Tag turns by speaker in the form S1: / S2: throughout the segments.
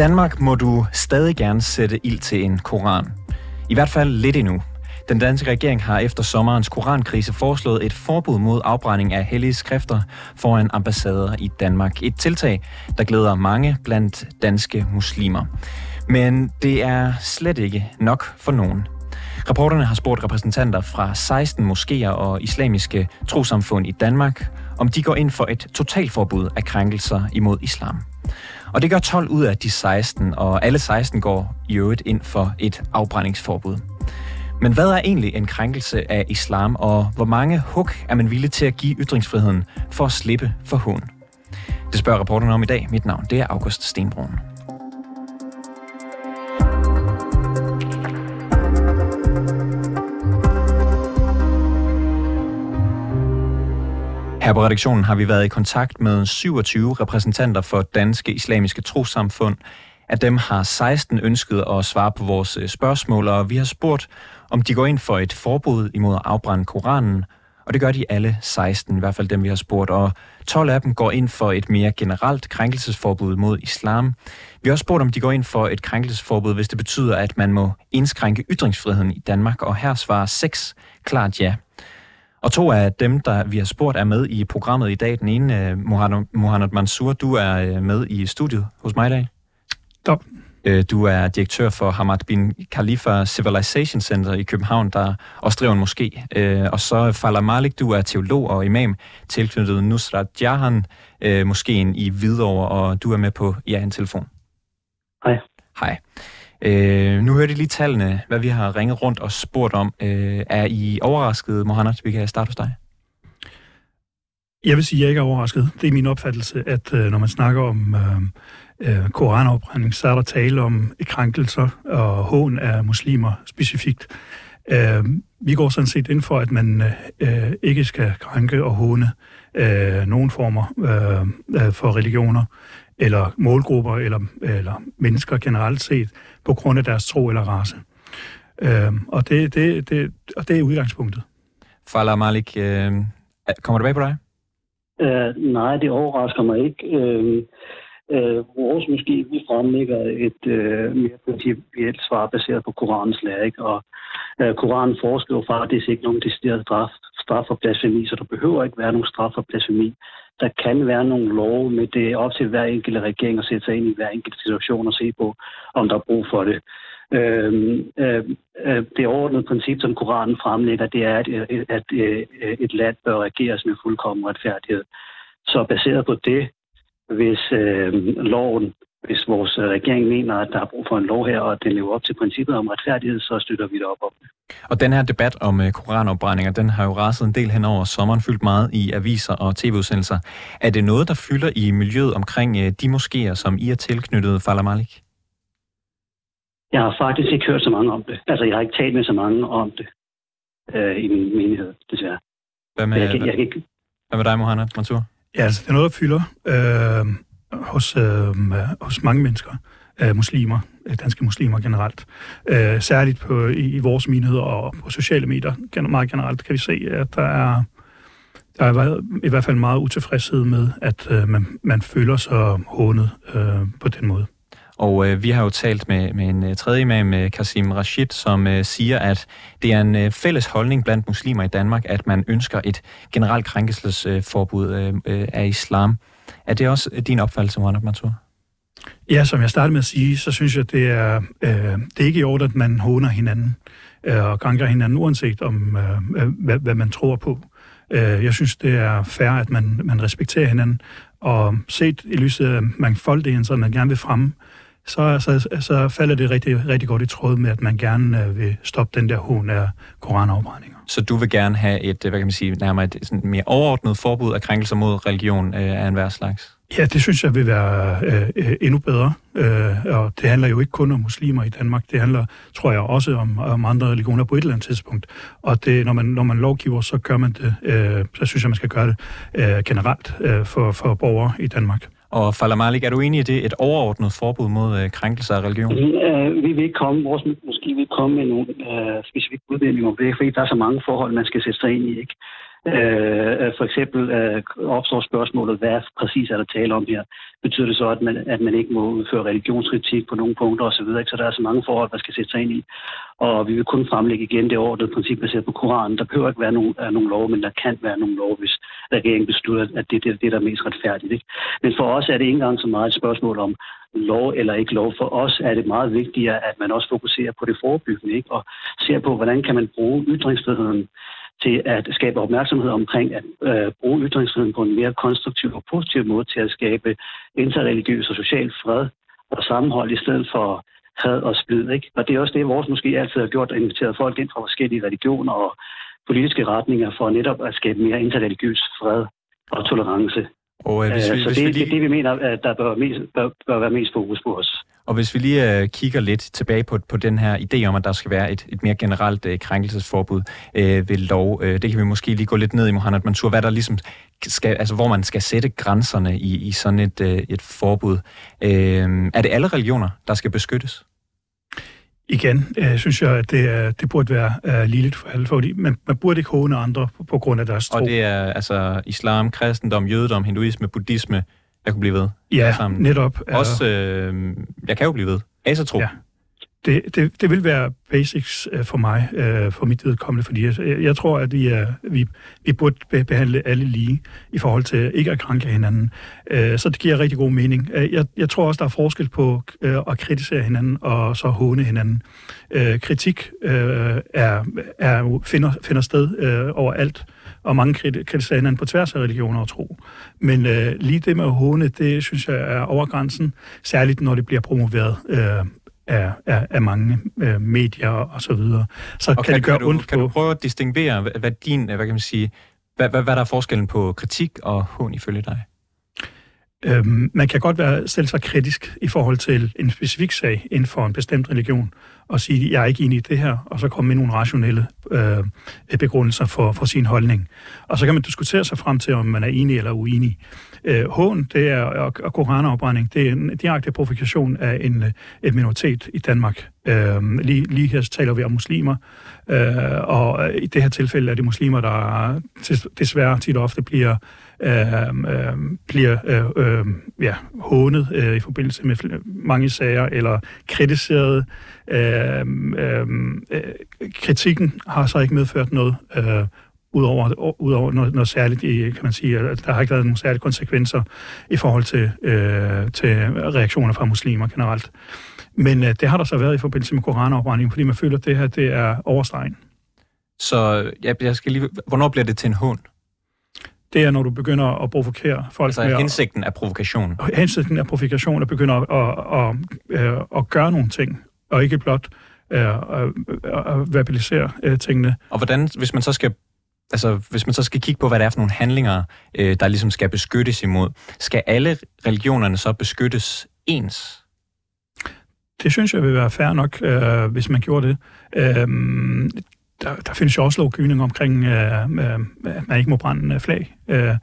S1: Danmark må du stadig gerne sætte ild til en koran. I hvert fald lidt endnu. Den danske regering har efter sommerens korankrise foreslået et forbud mod afbrænding af hellige skrifter foran ambassader i Danmark. Et tiltag, der glæder mange blandt danske muslimer. Men det er slet ikke nok for nogen. Rapporterne har spurgt repræsentanter fra 16 moskéer og islamiske trosamfund i Danmark, om de går ind for et totalforbud af krænkelser imod islam. Og det gør 12 ud af de 16, og alle 16 går i øvrigt ind for et afbrændingsforbud. Men hvad er egentlig en krænkelse af islam, og hvor mange hug er man villig til at give ytringsfriheden for at slippe for hån? Det spørger rapporten om i dag. Mit navn det er August Stenbrun. Her på redaktionen har vi været i kontakt med 27 repræsentanter for danske islamiske trosamfund. Af dem har 16 ønsket at svare på vores øh, spørgsmål, og vi har spurgt, om de går ind for et forbud imod at afbrænde Koranen, og det gør de alle 16, i hvert fald dem, vi har spurgt. Og 12 af dem går ind for et mere generelt krænkelsesforbud mod islam. Vi har også spurgt, om de går ind for et krænkelsesforbud, hvis det betyder, at man må indskrænke ytringsfriheden i Danmark. Og her svarer 6 klart ja. Og to af dem, der vi har spurgt, er med i programmet i dag. Den ene, Mohamed, Mohamed Mansour, du er øh, med i studiet hos mig i dag.
S2: Stop.
S1: Øh, du er direktør for Hamad bin Khalifa Civilization Center i København, der også driver en moské. Øh, og så Fala Malik, du er teolog og imam tilknyttet Nusrat Jahan, moskeen i Hvidovre, og du er med på ja, en telefon.
S3: Hej.
S1: Hej. Øh, nu hørte I lige tallene, hvad vi har ringet rundt og spurgt om. Øh, er I overrasket, Mohamed? Vi kan starte hos dig.
S2: Jeg vil sige, at jeg ikke er overrasket. Det er min opfattelse, at øh, når man snakker om øh, øh, så er der tale om krænkelser og hån af muslimer specifikt. Øh, vi går sådan set ind for, at man øh, ikke skal krænke og håne øh, nogen former øh, øh for religioner eller målgrupper eller, eller mennesker generelt set på grund af deres tro eller race. Øh, og, det, det, det, og det er udgangspunktet.
S1: Fala Malik, øh, kommer det bag på dig?
S3: Uh, nej, det overrasker mig ikke. Uh, uh, vores måske, vi fremlægger et uh, mere principielt svar baseret på Koranens lære, ikke? og Øh, Koranen foreskriver faktisk ikke nogen decideret straf, straf for blasfemi, så der behøver ikke være nogen straf for blasfemi der kan være nogle love, med det er op til hver enkelt regering at sætte sig ind i hver enkelt situation og se på, om der er brug for det. Øhm, øh, øh, det overordnede princip, som Koranen fremlægger, det er, at, øh, at, øh, et land bør regeres med fuldkommen retfærdighed. Så baseret på det, hvis øh, loven hvis vores øh, regering mener, at der er brug for en lov her, og at den lever op til princippet om retfærdighed, så støtter vi det op om
S1: Og den her debat om uh, koranopbrændinger, den har jo raset en del hen over sommeren, fyldt meget i aviser og tv-udsendelser. Er det noget, der fylder i miljøet omkring uh, de moskéer, som I er tilknyttet, Fala Malik?
S3: Jeg har faktisk ikke hørt så mange om det. Altså, jeg har ikke talt med så mange om det uh, i min menighed, desværre.
S1: Hvad med, jeg, jeg, jeg, jeg, hvad med dig, Mohamed Mansour?
S2: Ja, altså, det er noget, der fylder. Øh hos, øh, hos mange mennesker, øh, muslimer, øh, danske muslimer generelt. Øh, særligt på, i, i vores menigheder og på sociale medier meget generelt kan vi se, at der er der er i hvert fald meget utilfredshed med, at øh, man, man føler sig hånet øh, på den måde.
S1: Og øh, vi har jo talt med, med en øh, tredje imam, øh, Kasim Rashid, som øh, siger, at det er en øh, fælles holdning blandt muslimer i Danmark, at man ønsker et generelt krænkelsesforbud øh, øh, af islam. Er det også din opfattelse, Mohamed Mansour?
S2: Ja, som jeg startede med at sige, så synes jeg, det er, øh, det er ikke i orden, at man håner hinanden øh, og krænker hinanden, uanset om øh, øh hvad, hvad man tror på. Øh, jeg synes, det er fair, at man, man respekterer hinanden, og set i lyset af mangfoldigheden, så man gerne vil fremme, så, så, så falder det rigtig, rigtig godt i tråd med, at man gerne øh, vil stoppe den der hån af koranafbrændinger.
S1: Så du vil gerne have et, hvad kan man sige, nærmere et sådan mere overordnet forbud af krænkelser mod religion øh, af enhver slags?
S2: Ja, det synes jeg vil være øh, øh, endnu bedre. Øh, og det handler jo ikke kun om muslimer i Danmark. Det handler, tror jeg, også om, om andre religioner på et eller andet tidspunkt. Og det, når, man, når man lovgiver, så gør man det. Øh, så synes jeg, man skal gøre det øh, generelt øh, for, for borgere i Danmark.
S1: Og Fala Malik, er du enig i det, et overordnet forbud mod øh, krænkelser af religion?
S3: Øh, vi vil ikke komme, vores, måske vil komme med nogle øh, specifikke udvendinger om det, fordi der er så mange forhold, man skal sætte sig ind i. Ikke? Øh, Øh, for eksempel øh, opstår spørgsmålet, hvad præcis er der tale om her? Betyder det så, at man, at man ikke må udføre religionskritik på nogle punkter osv.? Så, så der er så mange forhold, der skal sætte sig ind i. Og vi vil kun fremlægge igen det ordnede princip baseret på Koranen. Der behøver ikke være nogen, er nogen lov, men der kan være nogen lov, hvis regeringen beslutter, at det, det, det er der mest retfærdigt. Ikke? Men for os er det ikke engang så meget et spørgsmål om lov eller ikke lov. For os er det meget vigtigere, at man også fokuserer på det forebyggende, ikke? og ser på, hvordan kan man bruge ytringsfriheden til at skabe opmærksomhed omkring at øh, bruge ytringsfriheden på en mere konstruktiv og positiv måde til at skabe interreligiøs og social fred og sammenhold i stedet for had og splid. Ikke? Og det er også det, vores måske altid har gjort, at invitere folk ind fra forskellige religioner og politiske retninger for netop at skabe mere interreligiøs fred og tolerance. Og, øh, hvis vi, så hvis det er lige... det, det, vi mener, at der bør, mest, bør, bør være mest fokus på os.
S1: Og hvis vi lige uh, kigger lidt tilbage på, på den her idé om, at der skal være et, et mere generelt uh, krænkelsesforbud uh, ved lov, uh, det kan vi måske lige gå lidt ned i, Mohamed Mansour, hvad der ligesom skal, altså hvor man skal sætte grænserne i, i sådan et, uh, et forbud. Uh, er det alle religioner, der skal beskyttes?
S2: Igen øh, synes jeg, at det, er, det burde være øh, ligeligt for alle, fordi man, man burde ikke håne andre på, på grund af deres tro.
S1: Og det er altså islam, kristendom, jødedom, hinduisme, buddhisme, jeg kunne blive ved.
S2: Ja, sammen. netop.
S1: Også, øh, jeg kan jo blive ved. Asatro. Ja
S2: det, det, det vil være basics øh, for mig, øh, for mit vedkommende, fordi jeg, jeg tror, at vi, er, vi, vi burde behandle alle lige i forhold til ikke at krænke hinanden. Øh, så det giver rigtig god mening. Jeg, jeg tror også, der er forskel på at kritisere hinanden og så håne hinanden. Kritik er, er, finder, finder sted overalt, og mange kritiserer hinanden på tværs af religioner og tro. Men lige det med at håne, det synes jeg er over grænsen, særligt når det bliver promoveret af, af, af mange øh, medier og så videre. Så
S1: og kan, kan det gøre kan ondt du, på... Kan du prøve at distinguere, hvad, hvad din, hvad kan man sige, hvad, hvad, hvad der er forskellen på kritik og hån ifølge dig?
S2: Øhm, man kan godt være stille sig kritisk i forhold til en specifik sag inden for en bestemt religion, og sige, jeg er ikke enig i det her, og så komme med nogle rationelle Øh, øh, begrundelser for, for sin holdning. Og så kan man diskutere sig frem til, om man er enig eller uenig. Øh, hån, det er, og, og koranafbrænding, det er en direkte provokation af en, øh, en minoritet i Danmark. Øh, lige, lige her taler vi om muslimer, øh, og øh, i det her tilfælde er det muslimer, der desværre tit og ofte bliver øh, øh, bliver øh, øh, ja, hånet øh, i forbindelse med mange sager, eller kritiseret. Øh, øh, øh, kritikken har så ikke medført noget øh, udover, udover noget, noget særligt, i, kan man sige, at der har ikke været nogle særlige konsekvenser i forhold til, øh, til reaktioner fra muslimer generelt. Men øh, det har der så været i forbindelse med koranafbrænding, fordi man føler, at det her det er overstregen.
S1: Så ja, jeg skal lige, hvornår bliver det til en hund?
S2: det er, når du begynder at provokere folk.
S1: Altså med hensigten er provokation?
S2: Hensigten er provokation, at begynde at, at, at, at, at gøre nogle ting, og ikke blot at, at, at verbalisere uh, tingene.
S1: Og hvordan, hvis man så skal altså, hvis man så skal kigge på, hvad det er for nogle handlinger, øh, der ligesom skal beskyttes imod, skal alle religionerne så beskyttes ens?
S2: Det synes jeg vil være fair nok, øh, hvis man gjorde det. Øh, der, der findes jo også lovgivning omkring, øh, øh, at man ikke må brænde øh, flag. Øh,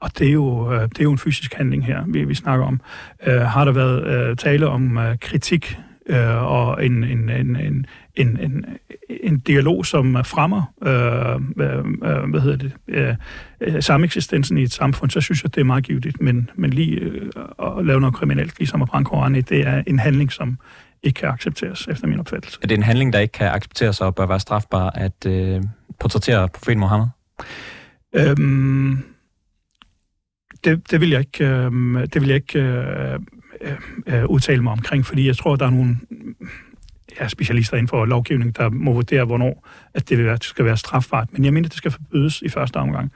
S2: og det er, jo, øh, det er jo en fysisk handling her, vi, vi snakker om. Øh, har der været øh, tale om øh, kritik øh, og en, en, en, en, en, en, en dialog, som fremmer øh, øh, hvad hedder det, øh, sameksistensen i et samfund, så synes jeg, det er meget givet. Men, men lige øh, at lave noget kriminelt, ligesom at brænde koranen, det er en handling, som ikke kan accepteres, efter min opfattelse.
S1: Er det en handling, der ikke kan accepteres og bør være strafbar at øh, portrættere profeten Mohammed? Øhm,
S2: det, det vil jeg ikke, øh, det vil jeg ikke øh, øh, øh, udtale mig omkring, fordi jeg tror, der er nogle ja, specialister inden for lovgivning, der må vurdere, hvornår at det, vil være, det skal være strafbart. Men jeg mener, det skal forbydes i første omgang.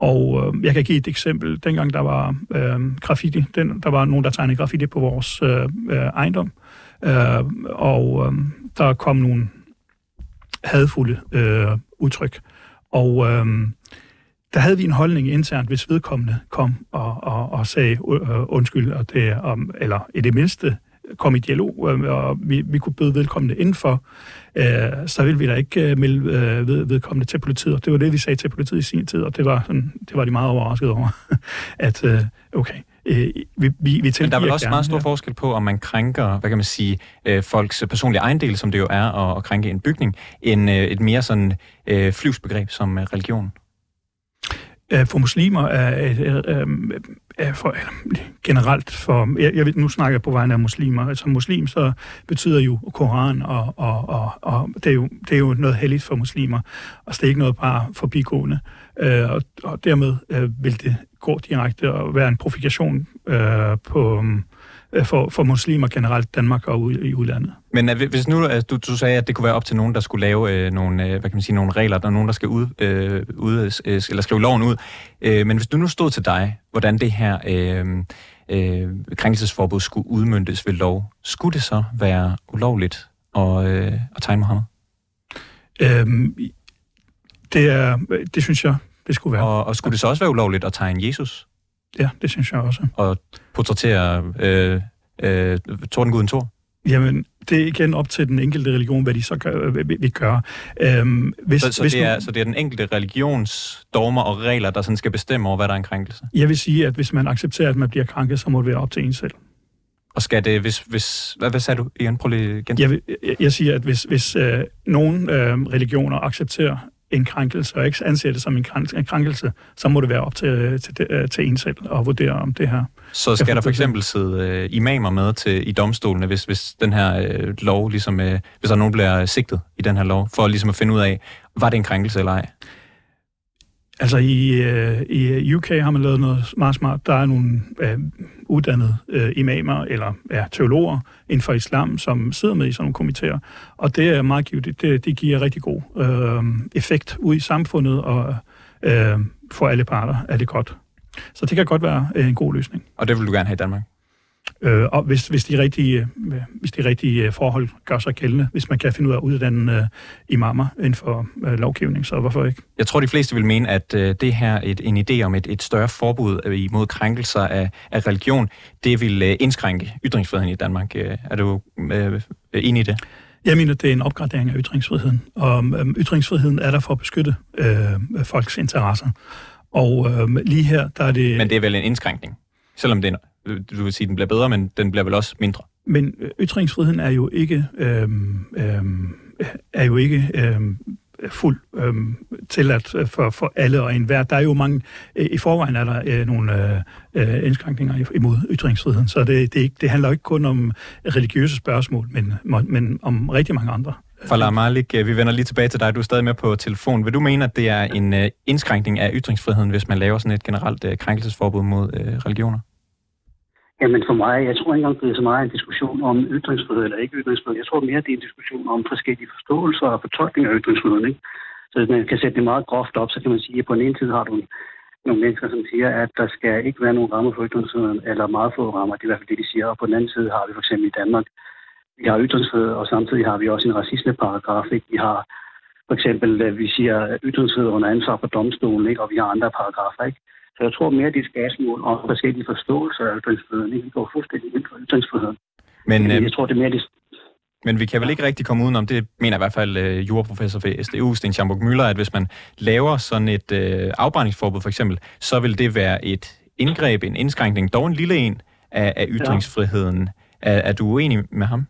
S2: Og øh, jeg kan give et eksempel. Dengang der var øh, graffiti, den, der var nogen, der tegnede graffiti på vores øh, øh, ejendom, øh, og øh, der kom nogle hadfulde øh, udtryk. Og øh, der havde vi en holdning internt, hvis vedkommende kom og, og, og sagde øh, undskyld, og det, om, eller i det mindste kom i dialog, øh, og vi, vi kunne bøde vedkommende indenfor, øh, så ville vi da ikke øh, melde øh, ved, vedkommende til politiet. Og det var det, vi sagde til politiet i sin tid, og det var, sådan, det var de meget overrasket over, at øh, okay, øh, vi, vi, vi
S1: Men der er vel også gerne, meget stor ja. forskel på, om man krænker, hvad kan man sige, øh, folks personlige ejendel, som det jo er, at, at krænke en bygning, end øh, et mere sådan øh, flyvsbegreb som øh, religion
S2: for muslimer er, er, er for, generelt for, jeg, jeg ved, nu snakker jeg på vegne af muslimer, altså muslim så betyder jo Koran, og, og, og, og det, er jo, det er jo noget helligt for muslimer, altså det er ikke noget bare forbigående, øh, og, og dermed øh, vil det gå direkte og være en profikation øh, på, øh, for, for muslimer generelt Danmark og ud, i udlandet.
S1: Men øh, hvis nu, altså, du, du sagde, at det kunne være op til nogen, der skulle lave øh, nogle, øh, hvad kan man sige, nogle regler, der er nogen, der skal ud, øh, ud øh, eller skrive loven ud. Øh, men hvis du nu stod til dig, hvordan det her øh, øh, krænkelsesforbud skulle udmyndtes ved lov, skulle det så være ulovligt at, øh, at tegne Mohammed?
S2: Øhm, det, er, det synes jeg, det skulle være.
S1: Og, og skulle det så også være ulovligt at tegne Jesus?
S2: Ja, det synes jeg også.
S1: Og portrættere øh, øh, Tordenguden Thor?
S2: Jamen, det er igen op til den enkelte religion, hvad de så gør, vil gøre.
S1: Øhm, hvis, så, så, hvis det er, nu, så det er den enkelte religions dogmer og regler, der sådan skal bestemme over, hvad der er en krænkelse?
S2: Jeg vil sige, at hvis man accepterer, at man bliver krænket, så må det være op til en selv.
S1: Og skal det, hvis, hvis hvad, hvad sagde du igen? Prøv lige igen.
S2: Jeg, vil, jeg, jeg siger, at hvis, hvis øh, nogle øh, religioner accepterer, en krænkelse, og ikke anser det som en, krænkelse, så må det være op til, til, øh, til en selv at vurdere om det her.
S1: Så skal der for eksempel sidde øh, imamer med til i domstolene, hvis, hvis den her øh, lov, ligesom, øh, hvis der nogen bliver øh, sigtet i den her lov, for ligesom at finde ud af, var det en krænkelse eller ej?
S2: Altså i, øh, i øh, UK har man lavet noget meget smart. Der er nogle øh, uddannede øh, imamer eller ja, teologer inden for islam, som sidder med i sådan nogle komitéer. Og det er meget givet. Det, det giver rigtig god øh, effekt ud i samfundet, og øh, for alle parter er det godt. Så det kan godt være en god løsning.
S1: Og det vil du gerne have i Danmark?
S2: Øh, og hvis, hvis, de rigtige, øh, hvis de rigtige øh, forhold gør sig gældende, hvis man kan finde ud af at uddanne uh, imamer inden for uh, lovgivning, så hvorfor ikke?
S1: Jeg tror, de fleste vil mene, at uh, det her, et, en idé om et, et større forbud imod krænkelser af, af religion, det vil uh, indskrænke ytringsfriheden i Danmark. Uh, er du uh, enig i det?
S2: Jeg mener, det er en opgradering af ytringsfriheden, og um, ytringsfriheden er der for at beskytte uh, folks interesser. Og uh, lige her, der er det...
S1: Men det er vel en indskrænkning, selvom det er du vil sige, den bliver bedre, men den bliver vel også mindre.
S2: Men øh, ytringsfriheden er jo ikke, øhm, øhm, er jo ikke øhm, fuld øhm, tilladt for, for alle og enhver. Der er jo mange, øh, i forvejen er der øh, nogle øh, indskrænkninger imod ytringsfriheden, så det, det, ikke, det handler ikke kun om religiøse spørgsmål, men, men om rigtig mange andre.
S1: Falah Malik, øh, vi vender lige tilbage til dig. Du er stadig med på telefon. Vil du mene, at det er en øh, indskrænkning af ytringsfriheden, hvis man laver sådan et generelt øh, krænkelsesforbud mod religioner?
S3: Jamen for mig, jeg tror ikke engang, det er så meget en diskussion om ytringsfrihed eller ikke ytringsfrihed. Jeg tror mere, det er en diskussion om forskellige forståelser og fortolkninger af ytringsfriheden. Ikke? Så hvis man kan sætte det meget groft op, så kan man sige, at på den ene side har du nogle mennesker, som siger, at der skal ikke være nogen rammer for ytringsfriheden, eller meget få rammer, det er i hvert fald det, de siger. Og på den anden side har vi for eksempel i Danmark, vi har ytringsfrihed, og samtidig har vi også en racismeparagraf. Ikke? Vi har for eksempel, øh, vi siger ytringsfrihed under ansvar for domstolen, ikke? og vi har andre paragrafer. Ikke? Så jeg tror mere, det er spørgsmål om forskellige forståelser af ytringsfriheden. Vi går fuldstændig ind for ytringsfriheden. Men, øh, jeg tror, det er mere det,
S1: men vi kan vel ikke rigtig komme udenom, det mener i hvert fald øh, juraprofessor ved SDU, Sten Schamburg Møller, at hvis man laver sådan et øh, afbrændingsforbud for eksempel, så vil det være et indgreb, en indskrænkning, dog en lille en af, af ytringsfriheden. Ja. Er, er du uenig med ham?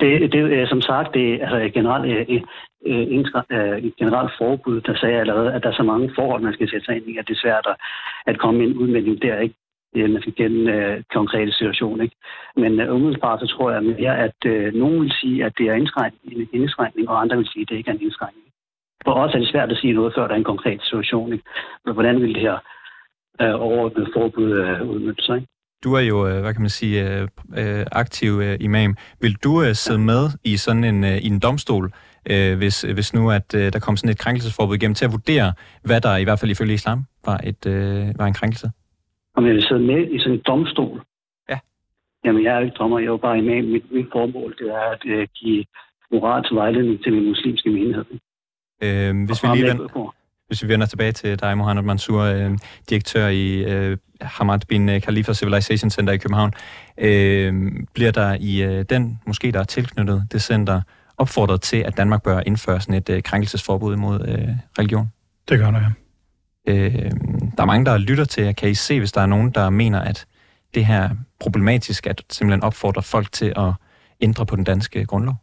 S3: Det, det øh, som sagt, det er altså generelt øh, et, øh, øh, et generelt forbud, der sagde allerede, at der er så mange forhold, man skal sætte sig ind i, at det er svært at komme med en udmelding der, ikke? man skal kende øh, konkrete situation. Ikke? Men øh, umiddelbart så tror jeg mere, at øh, nogen vil sige, at det er en indskrænkning, og andre vil sige, at det ikke er en indskrænkning. For os er det svært at sige noget, før der er en konkret situation. Ikke? Men hvordan vil det her øh, overordnede forbud øh, udmønte sig? Ikke?
S1: Du er jo, øh, hvad kan man sige, øh, aktiv imam. Vil du sidde med i sådan en, i en domstol, øh, hvis, hvis nu at øh, der kom sådan et krænkelsesforbud igennem, til at vurdere, hvad der i hvert fald ifølge islam var, et, øh, var en krænkelse?
S3: Om jeg vil sidde med i sådan en domstol?
S1: Ja.
S3: Jamen, jeg er ikke dommer, jeg er jo bare imam. Mit, mit formål det er at øh, give moralsk vejledning til min muslimske menighed.
S1: Øh, hvis, vi lige vend, hvis vi vender tilbage til dig, Mohamed Mansour, øh, direktør i øh, Hamad bin Khalifa Civilization Center i København, øh, bliver der i øh, den måske, der er tilknyttet det center, opfordret til, at Danmark bør indføre sådan et øh, krænkelsesforbud mod øh, religion?
S2: Det gør der, ja.
S1: Øh, der er mange, der lytter til. Kan I se, hvis der er nogen, der mener, at det her er problematisk, at simpelthen opfordrer folk til at ændre på den danske grundlov?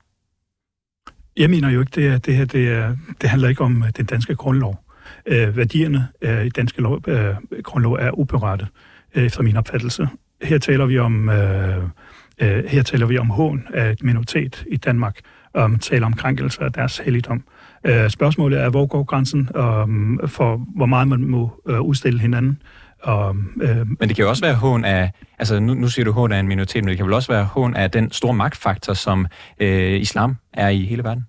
S2: Jeg mener jo ikke, det, er, det her det, er, det handler ikke om øh, den danske grundlov. Øh, værdierne øh, i danske lov, øh, grundlov er uberette, øh, efter min opfattelse. Her taler vi om, øh, øh, her taler vi om hån af et minoritet i Danmark, om um, taler om krænkelser af deres helligdom. Øh, spørgsmålet er, hvor går grænsen um, for, hvor meget man må uh, udstille hinanden.
S1: Og, øh, men det kan jo også være hån af, altså nu, nu siger du hån af en minoritet, men det kan vel også være hån af den store magtfaktor, som øh, islam er i hele verden?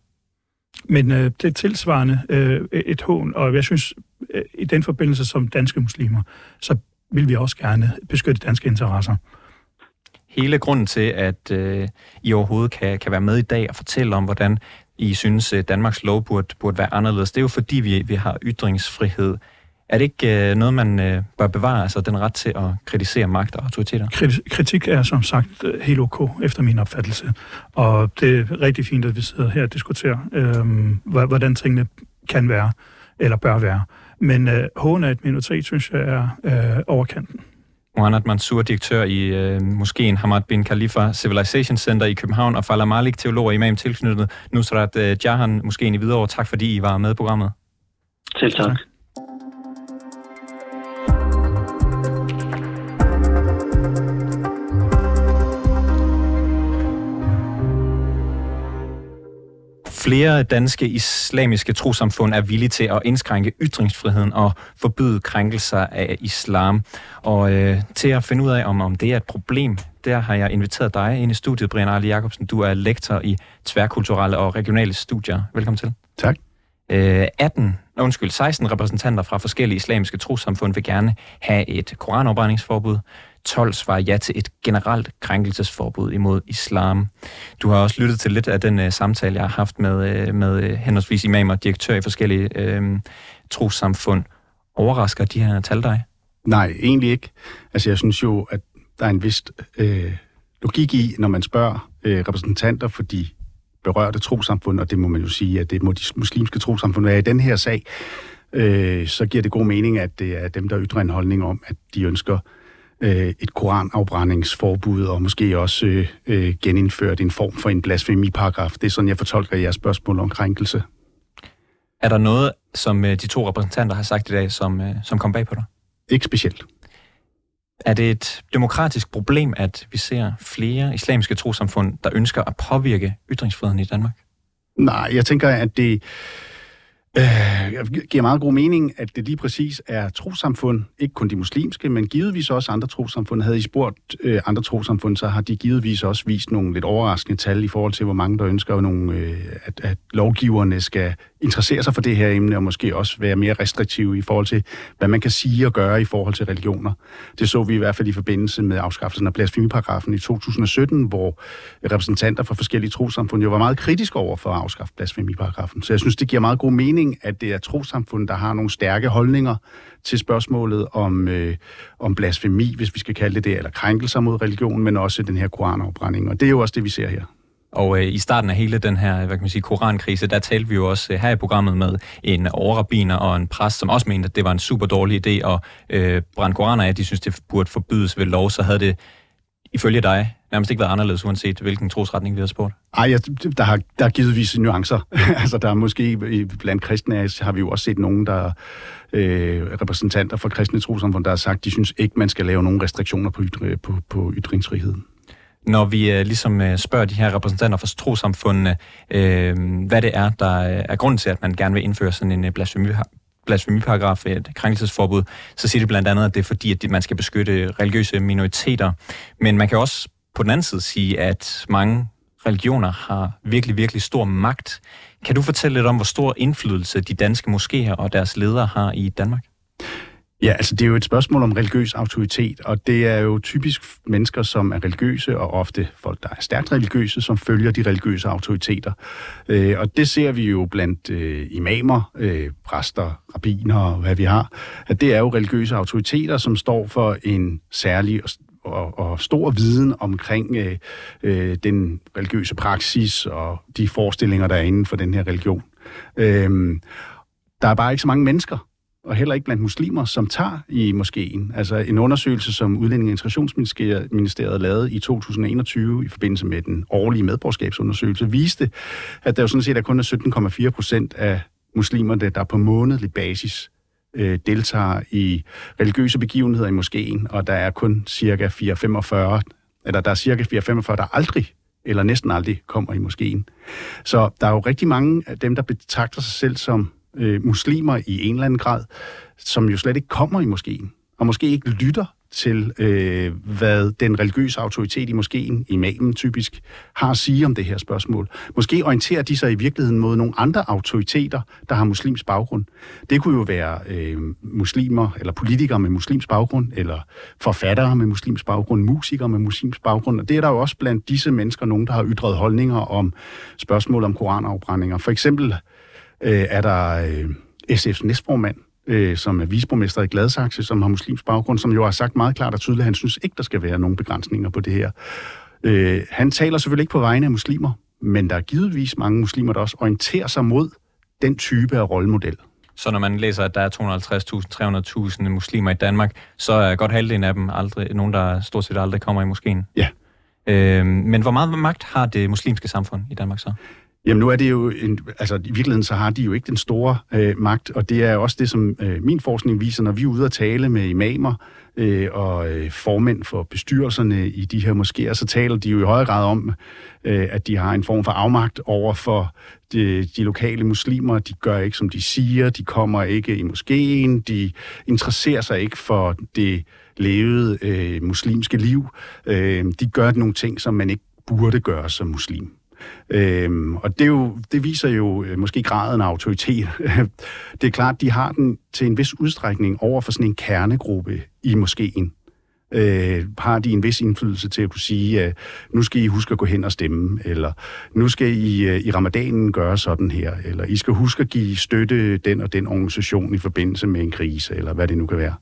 S2: Men øh, det er tilsvarende øh, et hån, og jeg synes, øh, i den forbindelse som danske muslimer, så vil vi også gerne beskytte danske interesser.
S1: Hele grunden til, at øh, I overhovedet kan, kan være med i dag og fortælle om, hvordan I synes, øh, Danmarks lov burde, burde være anderledes, det er jo fordi, vi, vi har ytringsfrihed. Er det ikke øh, noget, man øh, bør bevare, altså den ret til at kritisere magt og autoriteter?
S2: Kritik er som sagt øh, helt ok, efter min opfattelse. Og det er rigtig fint, at vi sidder her og diskuterer, øh, hvordan tingene kan være, eller bør være. Men øh, hån af et minoritet, synes jeg, er øh, overkanten.
S1: Mohamed Mansour, direktør i øh, moskeen Hamad bin Khalifa Civilization Center i København, og Fala Malik, teolog og imam tilknyttet Nusrat øh, Jahan, moskeen i Hvidovre. Tak fordi I var med i programmet.
S3: Selv tak. tak.
S1: Flere danske islamiske trosamfund er villige til at indskrænke ytringsfriheden og forbyde krænkelser af islam. Og øh, til at finde ud af, om, om det er et problem, der har jeg inviteret dig ind i studiet, Brian Arle Jacobsen. Du er lektor i tværkulturelle og regionale studier. Velkommen til.
S4: Tak.
S1: Øh, 18, undskyld, 16 repræsentanter fra forskellige islamiske trosamfund vil gerne have et koranopbrændingsforbud. 12 svarer ja til et generelt krænkelsesforbud imod islam. Du har også lyttet til lidt af den øh, samtale, jeg har haft med, øh, med øh, henholdsvis imamer og direktør i forskellige øh, trosamfund. Overrasker de her tal dig?
S4: Nej, egentlig ikke. Altså jeg synes jo, at der er en vis øh, logik i, når man spørger øh, repræsentanter for de berørte trosamfund, og det må man jo sige, at det må de muslimske trosamfund være i den her sag, øh, så giver det god mening, at det er dem, der ytrer en holdning om, at de ønsker øh, et koranafbrændingsforbud, og måske også øh, øh, genindført en form for en blasfemiparagraf. Det er sådan, jeg fortolker jeres spørgsmål om krænkelse.
S1: Er der noget, som øh, de to repræsentanter har sagt i dag, som, øh, som kom bag på dig?
S4: Ikke specielt.
S1: Er det et demokratisk problem, at vi ser flere islamiske trosamfund, der ønsker at påvirke ytringsfriheden i Danmark?
S4: Nej, jeg tænker, at det Øh, giver meget god mening, at det lige præcis er trosamfund, ikke kun de muslimske, men givetvis også andre trosamfund. Havde I spurgt øh, andre trosamfund, så har de givetvis også vist nogle lidt overraskende tal i forhold til, hvor mange der ønsker, nogle, øh, at, at lovgiverne skal interessere sig for det her emne, og måske også være mere restriktive i forhold til, hvad man kan sige og gøre i forhold til religioner. Det så vi i hvert fald i forbindelse med afskaffelsen af blasfemiparagrafen i 2017, hvor repræsentanter fra forskellige trosamfund jo var meget kritiske over for at afskaffe blasfemiparagrafen. Så jeg synes, det giver meget god mening, at det er trosamfund, der har nogle stærke holdninger til spørgsmålet om, øh, om blasfemi, hvis vi skal kalde det det, eller krænkelser mod religion, men også den her koranafbrænding. Og det er jo også det, vi ser her.
S1: Og øh, i starten af hele den her, hvad kan man sige, korankrise, der talte vi jo også øh, her i programmet med en overrabiner og en præst, som også mente, at det var en super dårlig idé at øh, brænde koraner af. De synes, det burde forbydes ved lov, så havde det ifølge dig nærmest ikke været anderledes, uanset hvilken trosretning vi har spurgt?
S4: Ej, der har, der har givetvis nuancer. altså, der er måske blandt kristne har vi jo også set nogen, der øh, repræsentanter for kristne trosamfund, der har sagt, de synes ikke, man skal lave nogen restriktioner på, ytri, på, på ytringsfriheden
S1: når vi uh, ligesom øh, spørger de her repræsentanter for trosamfundene, uh, hvad det er, der er grunden til, at man gerne vil indføre sådan en blasfemi blasfemiparagraf, et krænkelsesforbud, så siger de blandt andet, at det er fordi, at man skal beskytte religiøse minoriteter. Men man kan også på den anden side sige, at mange religioner har virkelig, virkelig stor magt. Kan du fortælle lidt om, hvor stor indflydelse de danske moskéer og deres ledere har i Danmark?
S4: Ja, altså det er jo et spørgsmål om religiøs autoritet, og det er jo typisk mennesker, som er religiøse, og ofte folk, der er stærkt religiøse, som følger de religiøse autoriteter. Øh, og det ser vi jo blandt øh, imamer, øh, præster, rabbiner og hvad vi har, at det er jo religiøse autoriteter, som står for en særlig og, og stor viden omkring øh, øh, den religiøse praksis og de forestillinger, der er inden for den her religion. Øh, der er bare ikke så mange mennesker, og heller ikke blandt muslimer, som tager i moskeen. Altså en undersøgelse, som Udlænding- og Integrationsministeriet lavede i 2021 i forbindelse med den årlige medborgerskabsundersøgelse, viste, at der jo sådan set er kun er 17,4 procent af muslimerne, der på månedlig basis øh, deltager i religiøse begivenheder i moskeen, og der er kun cirka 445, eller der er cirka 445, der aldrig eller næsten aldrig kommer i moskeen. Så der er jo rigtig mange af dem, der betragter sig selv som øh, muslimer i en eller anden grad, som jo slet ikke kommer i moskeen, og måske ikke lytter til, øh, hvad den religiøse autoritet i moskeen, imamen typisk, har at sige om det her spørgsmål. Måske orienterer de sig i virkeligheden mod nogle andre autoriteter, der har muslims baggrund. Det kunne jo være øh, muslimer, eller politikere med muslims baggrund, eller forfattere med muslims baggrund, musikere med muslims baggrund. Og det er der jo også blandt disse mennesker nogen, der har ytret holdninger om spørgsmål om koranafbrændinger. For eksempel øh, er der øh, SF's næstformand, øh, som er visborgmester i Gladsaxe, som har muslims baggrund, som jo har sagt meget klart og tydeligt, at han synes ikke, der skal være nogen begrænsninger på det her. Øh, han taler selvfølgelig ikke på vegne af muslimer, men der er givetvis mange muslimer, der også orienterer sig mod den type af rollemodel.
S1: Så når man læser, at der er 250.000-300.000 muslimer i Danmark, så er godt halvdelen af dem aldrig, nogen, der stort set aldrig kommer i moskeen.
S4: Ja.
S1: Øh, men hvor meget magt har det muslimske samfund i Danmark så?
S4: Jamen nu er det jo, en, altså i virkeligheden så har de jo ikke den store øh, magt, og det er også det, som øh, min forskning viser, når vi er ude og tale med imamer øh, og øh, formænd for bestyrelserne i de her moskéer, så taler de jo i høj grad om, øh, at de har en form for afmagt over for de, de lokale muslimer. De gør ikke, som de siger, de kommer ikke i moskeen, de interesserer sig ikke for det levede øh, muslimske liv. Øh, de gør nogle ting, som man ikke burde gøre som muslim. Øhm, og det, er jo, det viser jo øh, måske graden af autoritet. det er klart, de har den til en vis udstrækning over for sådan en kernegruppe i moskeen øh, har de en vis indflydelse til at kunne sige, øh, nu skal I huske at gå hen og stemme, eller nu skal I øh, i ramadanen gøre sådan her, eller I skal huske at give støtte den og den organisation i forbindelse med en krise, eller hvad det nu kan være.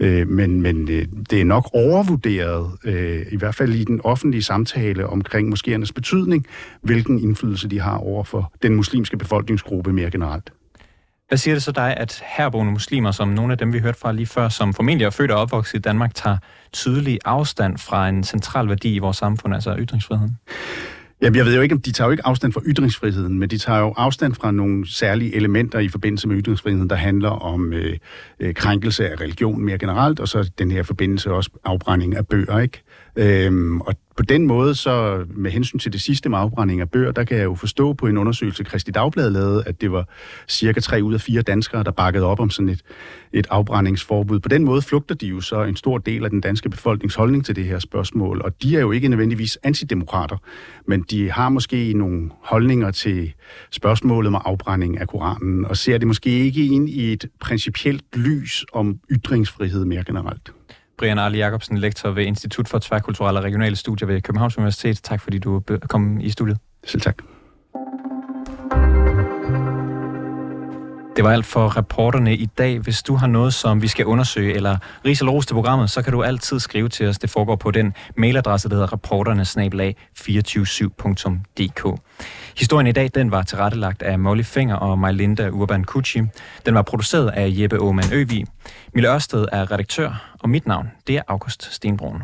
S4: Øh, men men øh, det er nok overvurderet, øh, i hvert fald i den offentlige samtale omkring moskéernes betydning, hvilken indflydelse de har over for den muslimske befolkningsgruppe mere generelt.
S1: Hvad siger det så dig, at herboende muslimer, som nogle af dem, vi hørte fra lige før, som formentlig er født og opvokset i Danmark, tager tydelig afstand fra en central værdi i vores samfund, altså ytringsfriheden?
S4: Jamen, jeg ved jo ikke, om de tager jo ikke afstand fra ytringsfriheden, men de tager jo afstand fra nogle særlige elementer i forbindelse med ytringsfriheden, der handler om øh, øh krænkelse af religion mere generelt, og så den her forbindelse også afbrænding af bøger, ikke? Øhm, og på den måde, så med hensyn til det sidste med afbrænding af bøger, der kan jeg jo forstå på en undersøgelse, Kristi Dagblad lavede, at det var cirka 3 ud af 4 danskere, der bakkede op om sådan et, et afbrændingsforbud. På den måde flugter de jo så en stor del af den danske befolknings holdning til det her spørgsmål, og de er jo ikke nødvendigvis antidemokrater, men de har måske nogle holdninger til spørgsmålet om afbrænding af Koranen, og ser det måske ikke ind i et principielt lys om ytringsfrihed mere generelt.
S1: Brian Arle Jacobsen, lektor ved Institut for Tværkulturelle og Regionale Studier ved Københavns Universitet. Tak fordi du kom i studiet.
S4: Selv tak.
S1: Det var alt for reporterne i dag. Hvis du har noget, som vi skal undersøge, eller ris eller ros til programmet, så kan du altid skrive til os. Det foregår på den mailadresse, der hedder reporternesnabelag247.dk. Historien i dag, den var tilrettelagt af Molly Finger og Majlinda Urban Kucci. Den var produceret af Jeppe Aumann Øvig. Mille Ørsted er redaktør, og mit navn, det er August Stenbrun.